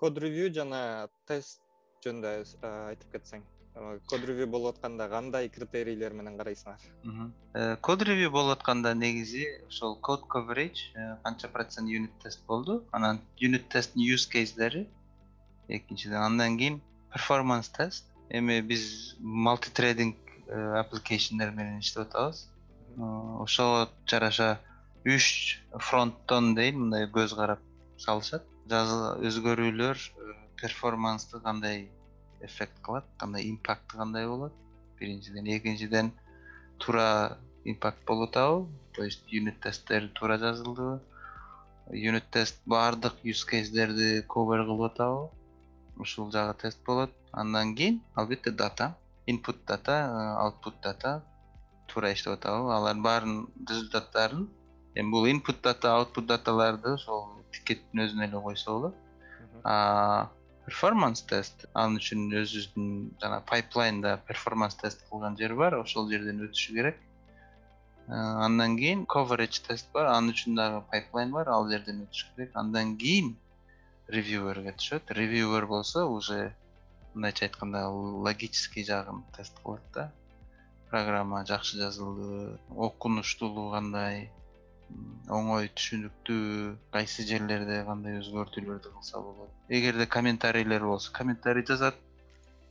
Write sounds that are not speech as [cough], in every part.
код ревью жана тест жөнүндө айтып кетсең. Код ревью болуп атканда кандай критерийлер менен карайсыңар? Э, код ревью болуп атканда негизи ошол код coverage э, канча процент юнит тест болду. Анан юнит тесттин юз кейстери экинчиден андан кийин перформанс тест. Эми биз малтитрейдинг аппликейшндер менен иштеп атабыз. Ошого жараша үч фронттон дейин мындай көз карап салышат өзгөрүүлөр э, перформансты кандай эффект кылат кандай импакты кандай болот? Биринчиден экинчиден туура импакт болуп атабы то есть юнит тесттер туура жазылдыбы юнит тест баардык юз кейстерди ковер кылып атабы. Ушул жагы тест болот. Андан кийин албетте дата инпут дата аутпут дата туура иштеп атабы. Алардын баарынын результаттарын эми бул инпут дата аутпут даталарды ошол тикеттин өзүнө эле койсо болот. Перформанс тест. Ал үчүн өзүбүздүн жанагы пайплайнда перформанс тест кылган жер бар. Ошол жерден өтүшү керек. Андан кийин coverage тест бар. Анын үчүн дагы пайплайн бар. Ал жерден өтүш керек. Андан кийин ревьюерге түшөт. Ревьюер болсо уже мындайча айтканда логический жагын тест кылат да. Программа жакшы жазылдыбы окунучтуулугу кандай оңой түшүнүктүү кайсы жерлерде кандай өзгөртүүлөрдү кылса болот. Эгерде комментарийлер болсо комментарий жазат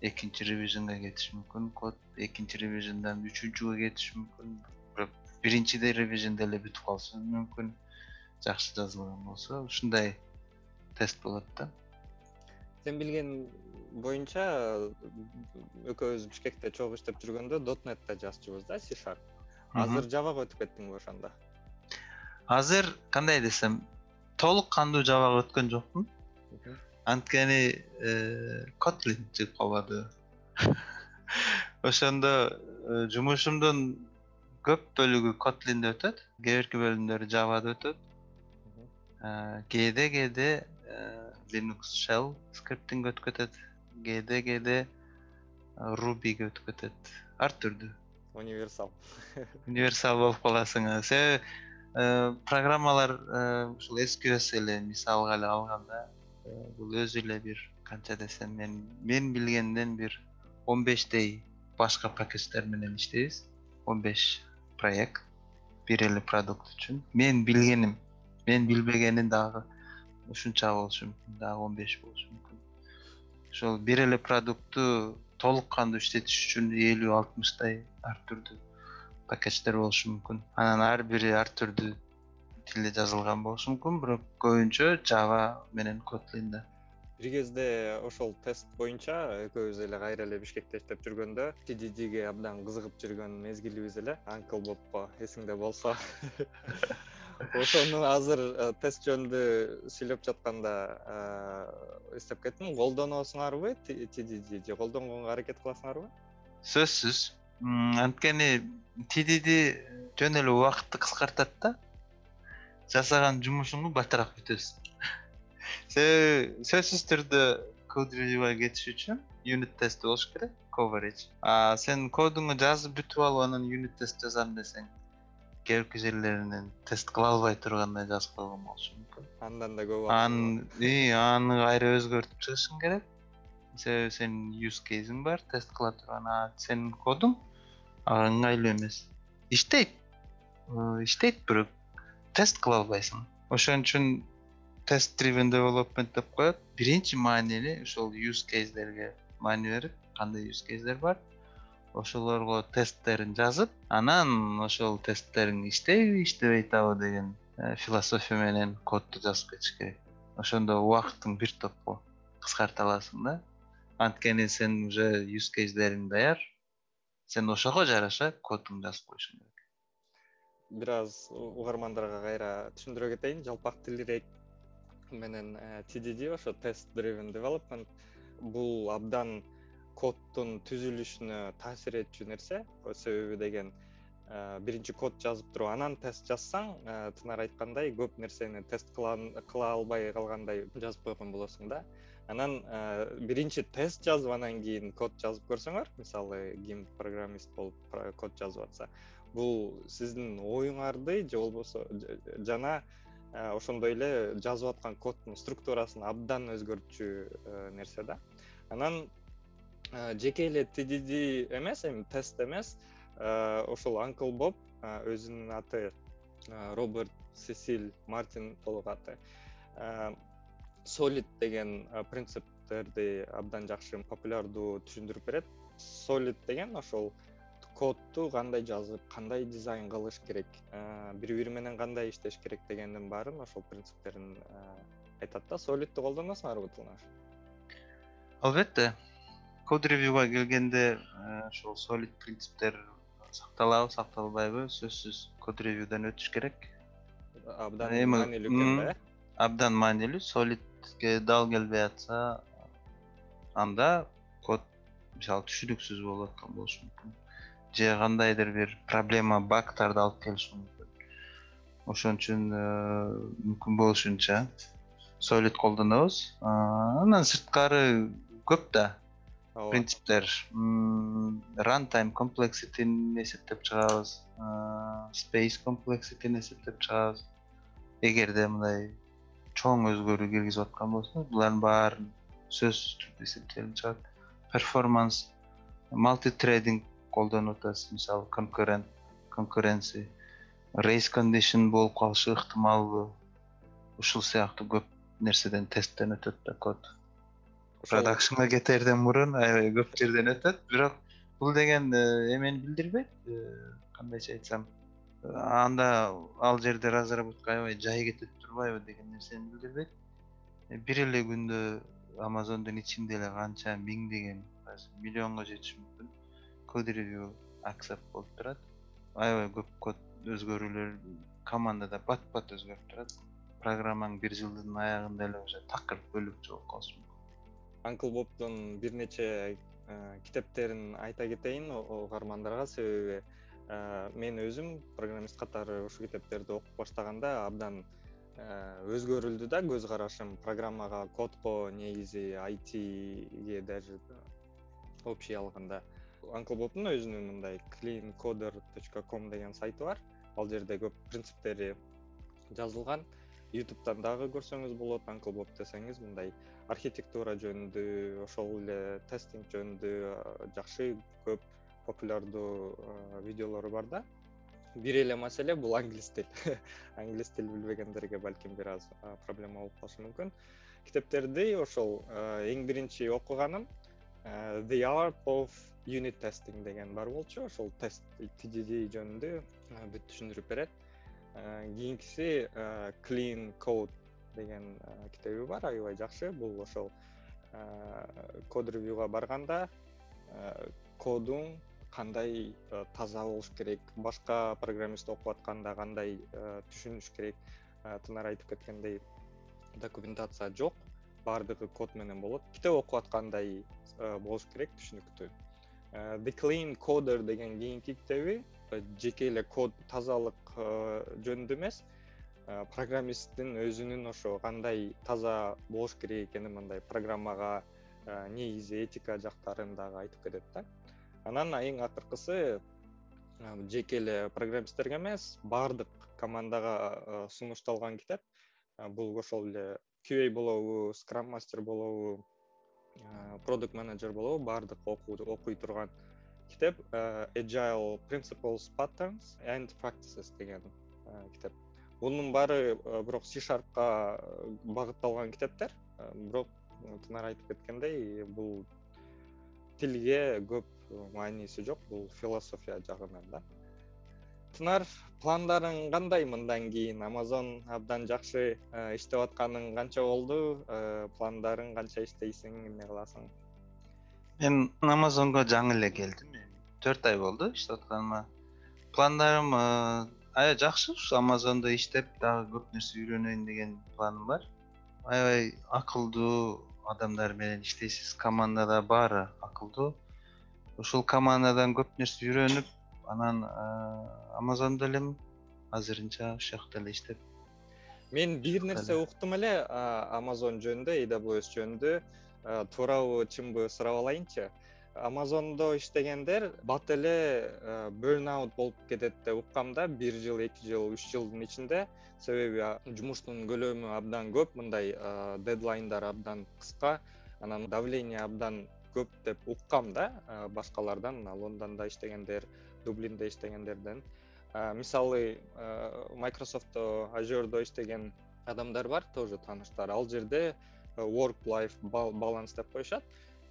экинчи ревизионго кетиши мүмкүн. Код экинчи ревизиондон үчүнчүгө кетиши мүмкүн. Бирок биринчи ревизиондо эле бүтүп калышы мүмкүн. Жакшы жазылган болсо ушундай тест болот да. Сен билген боюнча экөөбүз бишкекте чогуу иштеп жүргөндө dот netте жазчубуз да c sharp. Азыр жавага өтүп кеттиңби ошондо азыр кандай десем толук кандуу жабага өткөн жокмун. Анткени котлин э, чыгып калбады. [laughs] Ошондо э, жумушумдун көп бөлүгү котлинде өтөт кээ бирки бөлүмдөрү жавада өтөт. Э, кээде кээде linux shell скриптинге өтүп кетет кээде кээде рубиге өтүп кетет ар түрдүү. Универсал. [laughs] Универсал болуп каласың. Себеби программалар э, ушул sqs эле мисалга эле алганда э, бул өзү эле бир канча десем мен мен билгенден бир он бештей башка пакеттер менен иштейбиз. Он беш проект бир эле продукт үчүн. Мен билгеним мен билбегени дагы ушунча болушу мүмкүн дагы он беш болушу мүмкүн. Ошол бир эле продуктту толук кандуу иштетиш үчүн элүү алтымыштай ар түрдүү пакеттер болушу мүмкүн. Анан ар бири ар түрдүү тилде жазылган болушу мүмкүн бирок көбүнчө жава менен котлинде бир кезде ошол тест боюнча экөөбүз эле кайра эле бишкекте иштеп жүргөндө tddге абдан кызыгып жүргөн мезгилибиз эле анкл бобко эсиңде болсо. [laughs] Ошону азыр э, тест жөнүндө сүйлөп жатканда эстеп кеттим. Колдоносуңарбы tdd же колдонгонго аракет кыласыңарбы? Сөзсүз анткени tdd жөн эле убакытты кыскартат да. Жасаган жумушуңду баштыраак бүтөсүң [laughs] себеби сөзсүз түрдө код ревьюга кетиш үчүн юнит тест болуш керек coverage. А сен кодуңду жазып бүтүп алып анан юнит тест жазам десең кээ бирки жерлеринен тест кыла албай тургандай жазып койгон болушу мүмкүн. Андан да көп аны кайра өзгөртүп чыгышың керек. Себеби сенин юз кейсиң бар тест кыла турган. А сенин кодуң ыңгайлуу эмес. Иштейт. Э, иштейт бирок. Тест кыла албайсың. Ошон үчүн тест driven development деп коет. Биринчи маанили ушул юз кейстерге маани берип кандай юз кейстер бар? Ошолорго тесттерин жазып анан ошол тесттериң иштейби иштебей атабы деген э, философия менен кодду жазып кетиш керек. Ошондо убакытың бир топко кыскарта аласың да анткени сен уже юз кейстериң даяр сен ошого жараша кодуңду жазып коюшуң керек. Бир аз угармандарга кайра түшүндүрө кетейин. Жалпак тилирээк менен э, tdd ошо тест driven development бул абдан коддун түзүлүшүнө таасир этчү нерсе. Себеби деген э, биринчи код жазып туруп анан тест жазсаң э, тынар айткандай көп нерсени тест кыла албай калгандай жазып койгон болосуң да анан э, биринчи тест жазып анан кийин код жазып көрсөңөр. Мисалы ким программист болуп код жазып атса бул сиздин оюңарды же болбосо жана ошондой эле жазып аткан коддун структурасын абдан өзгөртчү нерсе да. Анан жеке эле tdd эмес эми тест эмес. Ошол анкл боб өзүнүн аты роберт сесиль мартин толук аты солид деген принциптерди абдан жакшы популярдуу түшүндүрүп берет. Солид деген ошол кодду кандай жазып кандай дизайн кылыш керек бири бири менен кандай иштеш керек дегендин баарын ошол принциптерин айтат да. Солидти колдоносуңарбы тылнаш албетте. Код ревьюга келгенде ошол солид принциптер сакталабы сакталбайбы сөзсүз код ревьюдан өтүш керек. Абдан маанилүү экен да э? абдан маанилүү дал келбей атса анда код мисалы түшүнүксүз болуп аткан болушу мүмкүн. Же кандайдыр бир проблема багтарды алып келиши мүмкүн. Ошон үчүн э, мүмкүн болушунча солид колдонобуз. Андан сырткары көп да принциптер. Runtime complexityn эсептеп чыгабыз. Space complexityn эсептеп чыгабыз. Эгерде мындай чоң өзгөрүү киргизип аткан болсо булардын баарын сөзсүз түрдө эсептелип чыгат. Перформанс малтитрейдинг колдонуп атасыз. Мисалы конкурент конкуренция. Рейс кондишн болуп калышы ыктымалбы ушул сыяктуу көп нерседен тесттен өтөт да код. Продакшнга кетерден мурун аябай көп жерден өтөт. Бирок бул деген э, эмени билдирбейт? Э, кандайча айтсам анда ал жерде разработка аябай жай кетет турбайбы деген нерсени билдирбейт э, бир эле күндө амазондун ичинде эле канча миңдеген миллионго жетиши мүмкүн. Код ревью акцепт болуп турат. Аябай көп код өзгөрүүлөр командада бат бат өзгөрүп турат. Программаң бир жылдын аягында эле уже такыр бөлүкчү болуп калышы мүмкүн. Анкл бобдун бир нече э, китептерин айта кетейин угармандарга себеби э, мен өзүм программист катары ушул китептерди окуп баштаганда абдан өзгөрүлдү да көз карашым. Программага кодко негизи айтиге даже общий алганда. Анклбобдун өзүнүн мындай cleancoder точка ком деген сайты бар. Ал жерде көп принциптери жазылган. Ютубтан дагы көрсөңүз болот анклбоб десеңиз мындай архитектура жөнүндө ошол эле тестинг жөнүндө жакшы көп популярдуу видеолору бар да бир эле маселе бул англис тил. [laughs] Англис тил билбегендерге балким бир аз проблема болуп калышы мүмкүн. Китептерди ошол эң биринчи окуганым the art of unit testing деген бар болчу. Ошол тест жөнүндө бүт түшүндүрүп берет. Кийинкиси clean code деген китеби бар. Аябай жакшы. Бул ошол код ревьюга барганда кодуң кандай э, таза болуш керек башка программист окуп атканда кандай э, түшүнүш керек э, тынар айтып кеткендей документация жок баардыгы код менен болот. Китеп окуп аткандай болуш керек түшүнүктүү. The clean coder деген кийинки китеби жеке эле код тазалык жөнүндө эмес. Программисттин өзүнүн ошо кандай таза болуш керек экенин мындай программага негизи этика жактарын дагы айтып кетет да анан эң акыркысы жеке эле программисттерге эмес баардык командага сунушталган китеп бул ошол эле qa болобу скрам мастер болобу продукт менеджер болобу баардык окуй турган китеп. Agile principles patterns and practices деген китеп. Мунун баары бирок c sharpка багытталган китептер. Бирок тынар айтып кеткендей бул тилге көп мааниси жок бул философия жагынан да. Тынар пландарың кандай? Мындан кийин амазон абдан жакшы э, иштеп атканың канча болду? Э, пландарың канча иштейсиң эмне кыласың? Мен амазонго жаңы эле келдим. Төрт ай болду иштеп атканыма. Пландарым э, аябай жакшы. Ушу амазондо иштеп дагы көп нерсе үйрөнөйүн деген планым бар. Аябай акылдуу адамдар менен иштейсиз. Командада баары акылдуу ушул командадан көп нерсе үйрөнүп анан амазондо элем азырынча ушул жакта эле иштеп. Мен бир нерсе уктум эле амазон жөнүндө aws жөнүндө туурабы чынбы сурап алайынчы. Амазондо иштегендер бат эле бөрн аут болуп кетет деп уккам да бир жыл эки жыл үч жылдын ичинде себеби жумуштун көлөмү абдан көп. Мындай дедлайндар абдан кыска анан давление абдан көп деп уккам да башкалардан мына лондондо иштегендер дублинде иштегендерден. Мисалы майкрософтто ажердо иштеген адамдар бар тоже тааныштар. Ал жерде work life баланс деп коюшат.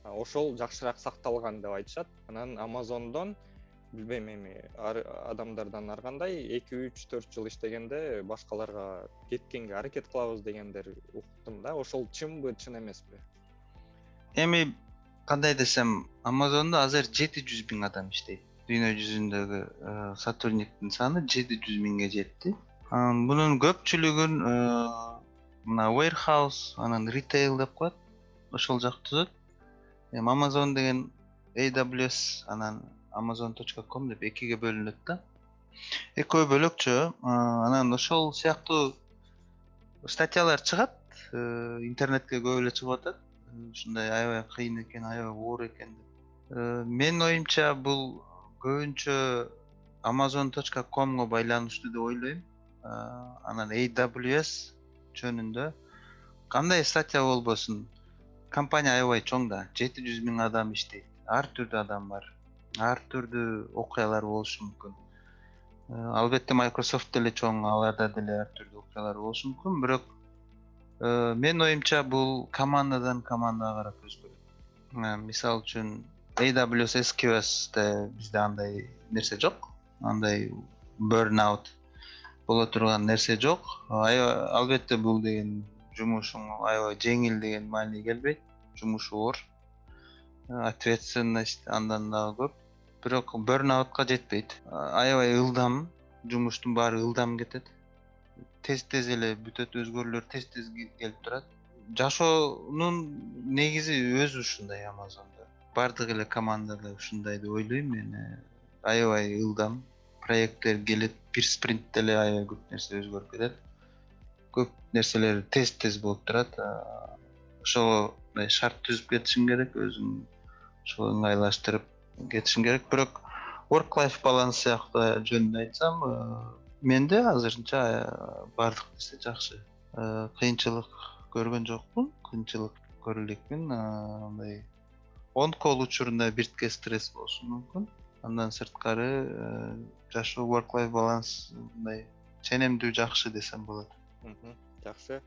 Ошол жакшыраак сакталган деп айтышат. Анан амазондон билбейм эми адамдардан ар кандай эки үч төрт жыл иштегенде башкаларга кеткенге аракет кылабыз дегендер уктум да. Ошол чынбы чын эмеспи? Эми кандай десем амазондо азыр жети жүз миң адам иштейт. Дүйнө жүзүндөгү э, сотрудниктин саны жети жүз миңге жетти. Мунун көпчүлүгүн э, мына warehouse анан retail деп коет ошол жак түзөт эми amazon деген aws анан amazon точка ком деп экиге бөлүнөт да. Экөө бөлөкчө анан ошол сыяктуу статьялар чыгат э, интернетке көп эле чыгып атат ушундай аябай кыйын экен аябай оор экен деп. Э, менин оюмча бул көбүнчө amazon точка комго байланыштуу деп ойлойм. Анан aws жөнүндө. Кандай статья болбосун? Компания аябай чоң да жети жүз миң адам иштейт. Ар түрдүү адам бар ар түрдүү окуялар болушу мүмкүн. Э, албетте microsoft деле чоң аларда деле ар түрдүү окуялар болушу мүмкүн. Бирок э, менин оюмча бул командадан командага карап өзгөрөт э, мисалы үчүн aws sqsде бизде андай нерсе жок. Андай out боло турган нерсе жок. Албетте бул деген жумушуң аябай жеңил деген маани келбейт. Жумуш оор. Ответственность андан дагы көп. Бирок бөрнаутка жетпейт. Аябай ылдам жумуштун баары ылдам кетет тез тез эле бүтөт өзгөрүүлөр тез тез келип турат. Жашоонун негизи өзү ушундай амазондо баардык эле командада ушундай деп ойлойм мен. Э, аябай ылдам. Проекттер келет бир спринтте эле аябай көп нерсе өзгөрүп кетет. Көп нерселер тез тез болуп турат. Ошого мындай шарт түзүп кетишиң керек өзүң ошого ыңгайлаштырып кетишим керек. Бирок work life баланс сыяктуу жөнүндө айтсам э, менде азырынча э, баардык нерсе жакшы. Э, кыйынчылык көргөн жокмун. Кыйынчылык көрө элекмин мындай он кол учурунда биртке стресс болушу мүмкүн. Андан сырткары жашоо work life баланс мындай ченемдүү жакшы десем болот. Жакшы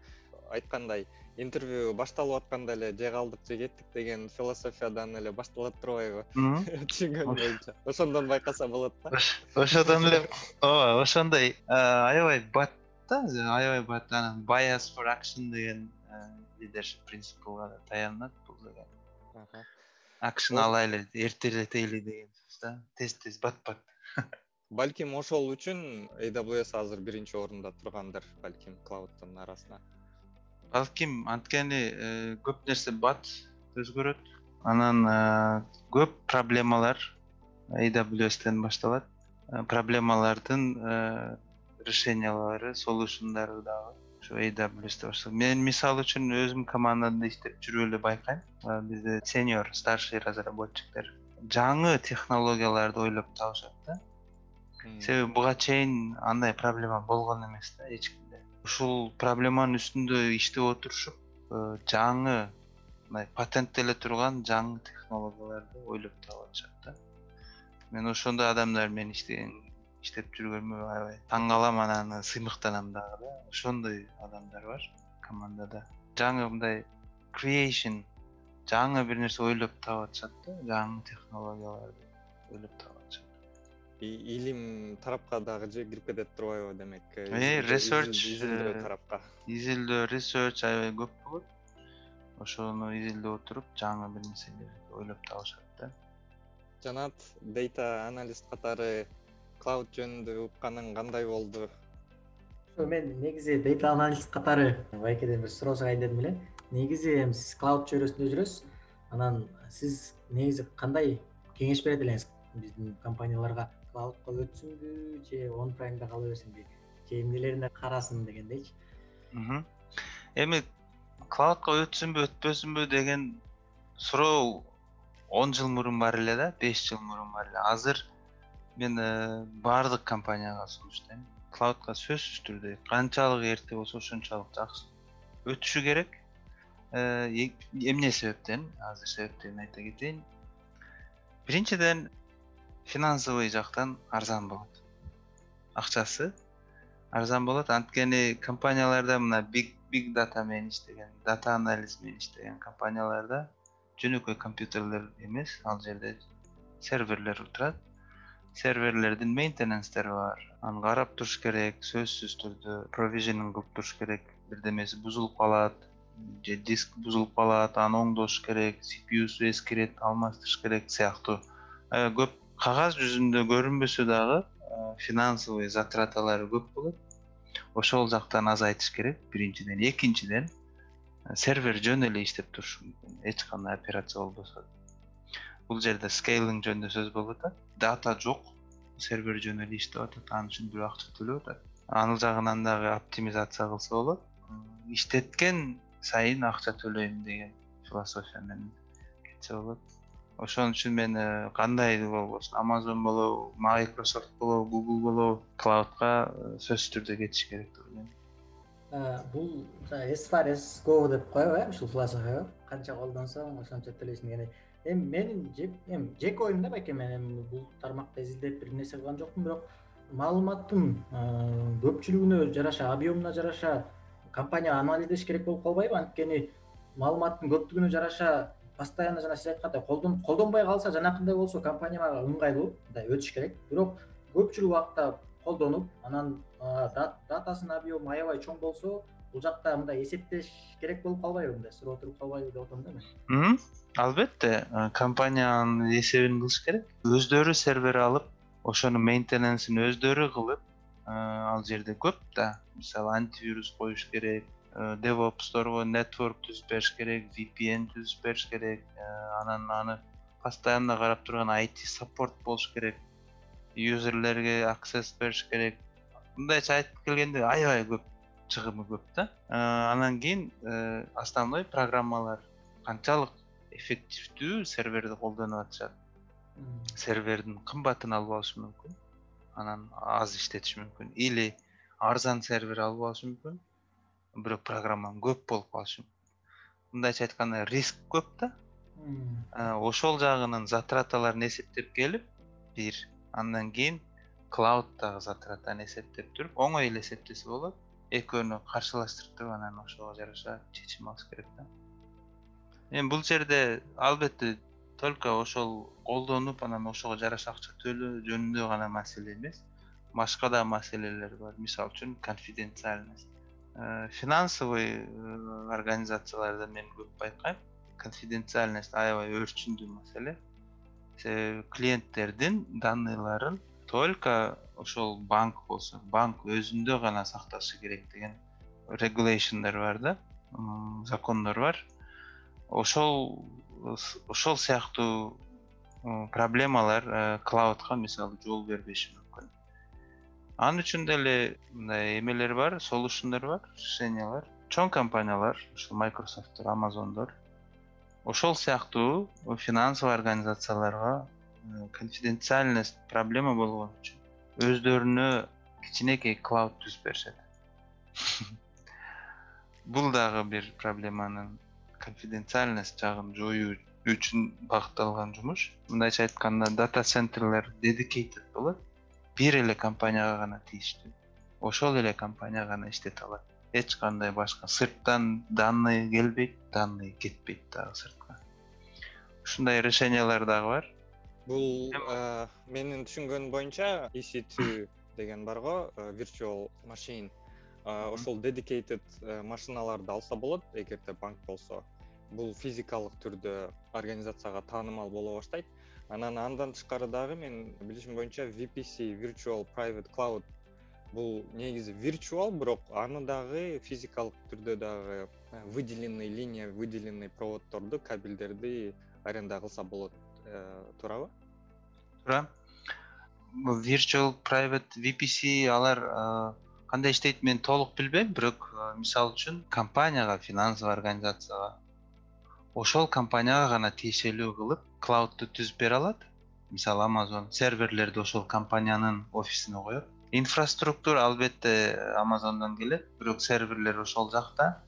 айткандай интервью башталып атканда эле же калдык же кеттик деген философиядан эле башталат турбайбы? [laughs] Түшүнгөнүм боюнча. Ошондон байкаса болот да. Ошодон эле ооба ошондой. Аябай бат да аябай бат анан bias for action деген лидершип принципига таянат бул деген акшн алайлы эртелетели деген сөз да тез тез бат бат [laughs] балким ошол үчүн aws азыр биринчи орунда тургандыр балким клауддун арасына балким анткени э, көп нерсе бат өзгөрөт. Анан э, көп проблемалар awstен башталат. Э, проблемалардын решениялары солюшндары дагы ушу awsте башталат. Мен мисалы үчүн өзүм командамда иштеп жүрүп эле байкайм. Бизде сеньор старший разработчиктер жаңы технологияларды ойлоп табышат да. Себеби буга чейин андай проблема болгон эмес да эч ушул проблеманын үстүндө иштеп отурушуп э, жаңы мындай патенттеле турган жаңы технологияларды ойлоп таап атышат да. Мен ошондой адамдар менен иштеген иштеп жүргөнүмө аябай таң калам анан сыймыктанам дагы да. Ошондой адамдар бар командада. Жаңы мындай creation жаңы бир нерсе ойлоп таап атышат да жаңы технологияларды ойлоп таап илим тарапка дагы кирип кетет турбайбы демек э research изилдөө э, тарапка. изилдөө research аябай көп болот. Ошону изилдеп отуруп жаңы бир нерселерди ойлоп табышат да. Жанат дейта аналист катары клауд жөнүндө укканың кандай болду? Ошо мен негизи дейта аналист катары байкеден бир суроо сурайын дедим эле. Негизи эми сиз клауд чөйрөсүндө жүрөсүз. Анан сиз негизи кандай кеңеш берет элеңиз биздин компанияларга клаудка өтсүнбү же он праймда кала берсинби же эмнелерине карасын дегендейчи. Эми клаудка өтсүнбү өтпөсүнбү деген суроо он жыл мурун бар эле да беш жыл мурун бар эле. Азыр мен э, баардык компанияга сунуштайм. Клаудка сөзсүз түрдө канчалык эрте болсо ошончолук жакшы. Өтүшү керек. Э, эмне себептен? Азыр себептерин айта кетейин. Биринчиден финансовый жактан арзан болот. Акчасы арзан болот. Анткени компанияларда мына биг биг дата менен иштеген дата анализ менен иштеген компанияларда жөнөкөй компьютерлер эмес. Ал жерде серверлер турат серверлердин мейнтененстери бар. Аны карап туруш керек сөзсүз түрдө провижнинг кылып туруш керек бирдемеси бузулуп калат же диск бузулуп калат аны оңдош керек cpюсу эскирет алмаштырыш керек сыяктуу. Э, көп кагаз жүзүндө көрүнбөсө дагы э, финансовый затраталары көп болот. Ошол жактан азайтыш керек. Биринчиден экинчиден сервер жөн эле иштеп турушу мүмкүн. Эч кандай операция болбосо. Бул жерде скейлинг жөнүндө сөз болуп атат. Дата жок. Сервер жөн эле иштеп атат. Ан үчүн бирөө акча төлөп атат. Анын жагынан дагы оптимизация кылса болот. Иштеткен сайын акча төлөйм деген философия менен кетсе болот ошон үчүн мен э, кандай болбосун amazon болобу microsoft болобу google болобу клаудка э, сөзсүз түрдө кетиш керек деп ойлойм. Э, бул as far as go деп коебу э ушул философияга канча колдонсоң ошончо төлөйсүң дегендей. Эми менин эми жеке оюм да байке мен эми бул тармакта изилдеп бир нерсе кылган жокмун бирок маалыматтын көпчүлүгүнө жараша объемуна жараша компания анализдеш керек болуп калбайбы. Анткени маалыматтын көптүгүнө жараша постоянно жана сиз айткандай колдонбой калса жанакындай болсо компанияга ыңгайлуу мындай өтүш керек. Бирок көпчүлүк убакта колдонуп анан датасынын объему аябай чоң болсо бул жакта мындай эсептеш керек болуп калбайбы мындай суроо туруп калбайбы деп атам да мен. Албетте компаниянын эсебин кылыш керек. Өздөрү сервер алып ошонун мейнтененсин өздөрү кылып ал жерде көп да. Мисалы антивирус коюш керек Э, devopsторго network түзүп бериш керек vpn түзүп бериш керек. Э, анан аны постоянно карап турган it саппорт болуш керек. Юзерлерге аксесс бериш керек. Мындайча айтып келгенде аябай көп чыгымы көп да. Э, анан кийин основной программалар канчалык эффективдүү серверди колдонуп атышат. Сервердин кымбатын алып алышы мүмкүн. Анан аз иштетиши мүмкүн. Или арзан сервер алып алышы мүмкүн бирок программам көп болуп калышы мындайча айтканда риск көп да. Ошол жагынын затраталарын эсептеп келип бир андан кийин клаудтагы затратаны эсептеп туруп оңой эле эсептесе болот экөөнү каршылаштырып туруп анан ошого жараша чечим алыш керек да. Эми бул жерде албетте только ошол колдонуп анан ошого жараша акча төлөө жөнүндө гана маселе эмес. Башка да маселелер бар. Мисалы үчүн конфиденциальность. Э, финансовый э, организацияларда мен көп байкайм конфиденциальность аябай өрчүндүү маселе. Себеби клиенттердин данныйларын только ошол банк болсо банк өзүндө гана сакташы керек деген регулейшндер бар да закондор бар. Ошол ошол сыяктуу проблемалар э, клаудка мисалы жол бербеши ал үчүн деле мындай эмелер бар солушундор бар решениялар. Чоң компаниялар ушул майкрософттор амазондор ошол сыяктуу финансовый организацияларга э, конфиденциальность проблема болгон үчүн өздөрүнө кичинекей клауд түзүп беришет. [laughs] Бул дагы бир проблеманын конфиденциальность жагын жоюу үчүн багытталган жумуш. Мындайча айтканда дата центрлер дедикейтед болот бир эле компанияга гана тийиштүү ошол эле компания гана иштете алат. Эч кандай башка сырттан данный келбейт данный кетпейт дагы сыртка ушундай решениялар дагы бар. Бул менин түшүнгөнүм боюнча деген барго virtual machine. Ошол dedicated машиналарды алса болот эгерде банк болсо бул физикалык түрдө организацияга таанымал боло баштайт. Анан андан тышкары дагы менин билишим боюнча vpc virtual private cloud бул негизи виртуал бирок аны дагы физикалык түрдө дагы э, выделенный линия выделенный проводдорду кабелдерди аренда кылса болот э, туурабы? Туура virtual private vpc алар э, кандай иштейт мен толук билбейм бирок мисалы үчүн компанияга финансовый организацияга ошол компанияга гана тиешелүү кылып клаудду түзүп бере алат. Мисалы amazon серверлерди ошол компаниянын офисине коет инфраструктура албетте амазондон келет бирок серверлер ошол жакта.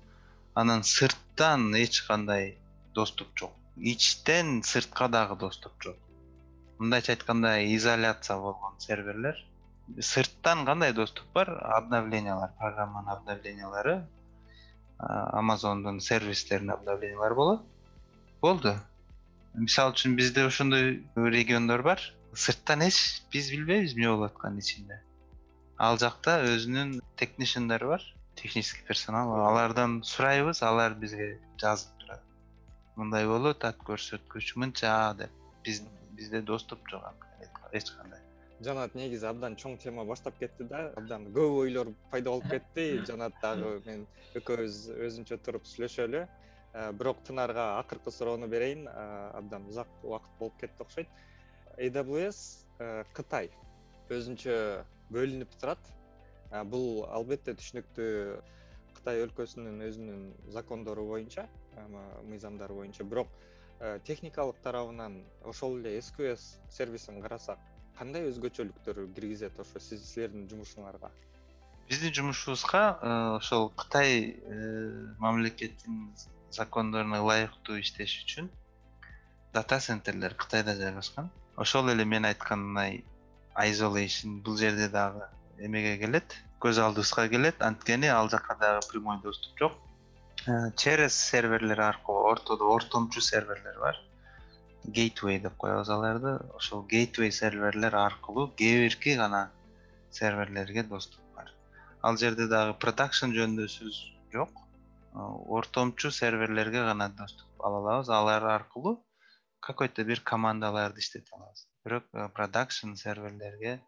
Анан сырттан эч кандай доступ жок. Ичтен сыртка дагы доступ жок. Мындайча айтканда изоляция болгон серверлер. Сырттан кандай доступ бар? Обновлениялар программанын обновлениялары амазондун сервистеринин обновлениялары болот болду. Мисалы үчүн бизде ошондой региондор бар. Сырттан эч биз билбейбиз эмне болуп атканын ичинде. Ал жакта өзүнүн технишендери бар технический персонал. Алардан сурайбыз алар бизге жазып турат. Мындай болот ат көрсөткүч мынча деп. Биз бизде доступ жок эч кандай. Жанат негизи абдан чоң тема баштап кетти да. Абдан көп ойлор пайда болуп кетти. Жанат дагы мен экөөбүз өзүнчө туруп сүйлөшөлү бирок тынарга акыркы суроону берейин. Э, абдан узак убакыт болуп кетти окшойт. Aws э, кытай өзүнчө бөлүнүп турат. Бул албетте түшүнүктүү кытай өлкөсүнүн өзүнүн закондору боюнча мыйзамдары боюнча. Бирок Э, техникалык тарабынан ошол эле sqs сервисин карасак кандай өзгөчөлүктөр киргизет ошо силердин жумушуңарга? Биздин жумушубузга э, ошол кытай э, мамлекетинин закондоруна ылайыктуу иштеш үчүн дата центрлер кытайда жайгашкан. Ошол эле мен айткандай isolation бул жерде дагы эмеге келет көз алдыбызга келет. Анткени ал жака дагы прямой доступ жок. Э, через серверлер аркылуу ортодо ортомчу серверлер бар. Гейтway деп коебуз аларды. Ошол гейтway серверлер аркылуу кээ бирки гана серверлерге доступ бар. Ал жерде дагы продакшн жөнүндө сөз жок ортомчу серверлерге гана доступ ала алабыз алар аркылуу какой то бир командаларды иштете алабыз. Бирок э, продакшн серверлерге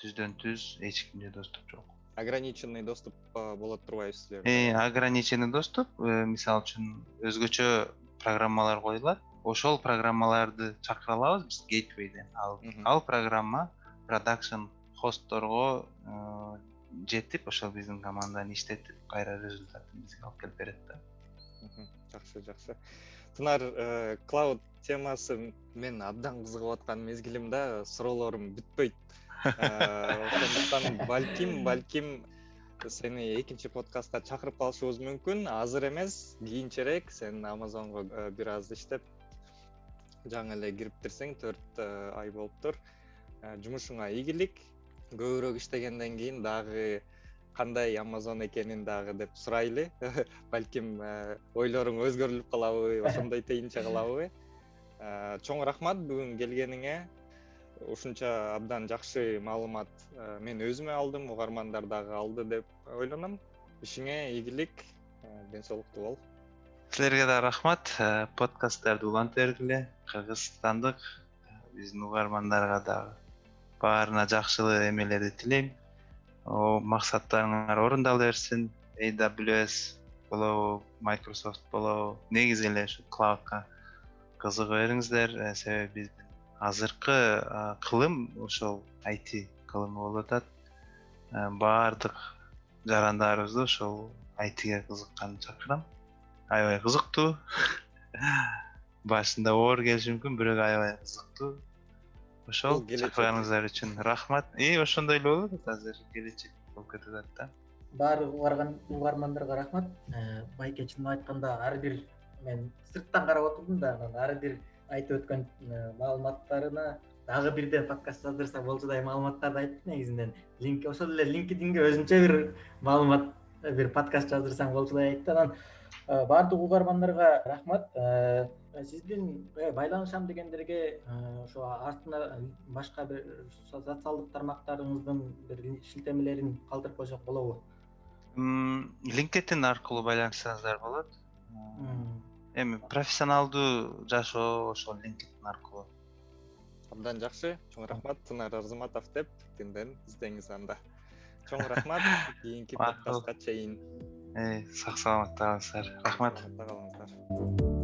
түздөн түз эч кимде доступ жок. Ограниченный доступ болот турбайбы силерде э, ограниченный доступ э, мисалы үчүн өзгөчө программалар коюлат ошол программаларды чакыра алабыз биз гейтwayден ал программа продакшн хостторго жетип ошол биздин команданы иштетип кайра результатын бизге алып келип берет да. Жакшы жакшы. Тынар клауд темасы мен абдан кызыгып аткан мезгилим да суроолорум бүтпөйт. Ошондуктан балким балким сени экинчи подкастка чакырып калышыбыз мүмкүн. Азыр эмес кийинчерээк сен амазонго э, бир аз иштеп жаңы эле кириптирсең төрт э, ай болуптур. Э, жумушуңа ийгилик көбүрөөк иштегенден кийин дагы кандай амазон экенин дагы деп сурайлы. [laughs] Балким ойлоруң өзгөрүлүп калабы ошондой тейинче кылабы чоң рахмат бүгүн келгениңе. Ушунча абдан жакшы маалымат э, мен өзүмө алдым угармандар дагы алды деп ойлоном ишиңе ийгилик э, ден соолуктуу бол. Силерге дагы рахмат. Э, подкасттарды уланта бергиле кыргызстандык биздин угармандарга дагы баарына жакшылык эмелерди тилейм. Максаттарыңар орундала берсин aws болобу microsoft болобу негизи эле ушу клаудка кызыга бериңиздер. Себеби биздин азыркы кылым ошол айти кылымы болуп атат. Баардык жарандарыбызды ошол айтиге кызыкканды чакырам. Аябай кызыктуу. [laughs] Башында оор келиши мүмкүн бирок аябай кызыктуу ошол чакырганыңыздар үчүн рахмат. И ошондой эле болуп атат азыр келечек болуп кетип атат да. Баардык угармандарга рахмат. Э, байке чынын айтканда ар бир мен сырттан карап отурдум да анан ар бир айтып өткөн э, маалыматтарына дагы бирден подкаст жаздырса болчудай маалыматтарды айтты негизинен. Линк ошол эле линкединге өзүнчө бир маалымат э, бир подкаст жаздырсаң болчудай айтты анан э, баардык угармандарга рахмат. Сиздин байланышам дегендерге ошо артына башка бир социалдык тармактарыңыздын бир шилтемелерин калтырып койсок болобу? Линкедин аркылуу байланышсаңыздар болот. Эми профессионалдуу жашоо ошол линкедин аркылуу. Абдан жакшы. Чоң рахмат тынар арзыматов деп тинден издеңиз анда чоң рахмат. [laughs] Кийинки подкастка чейин. Сак саламатта калыңыздар. Рахмат. Калыңыздар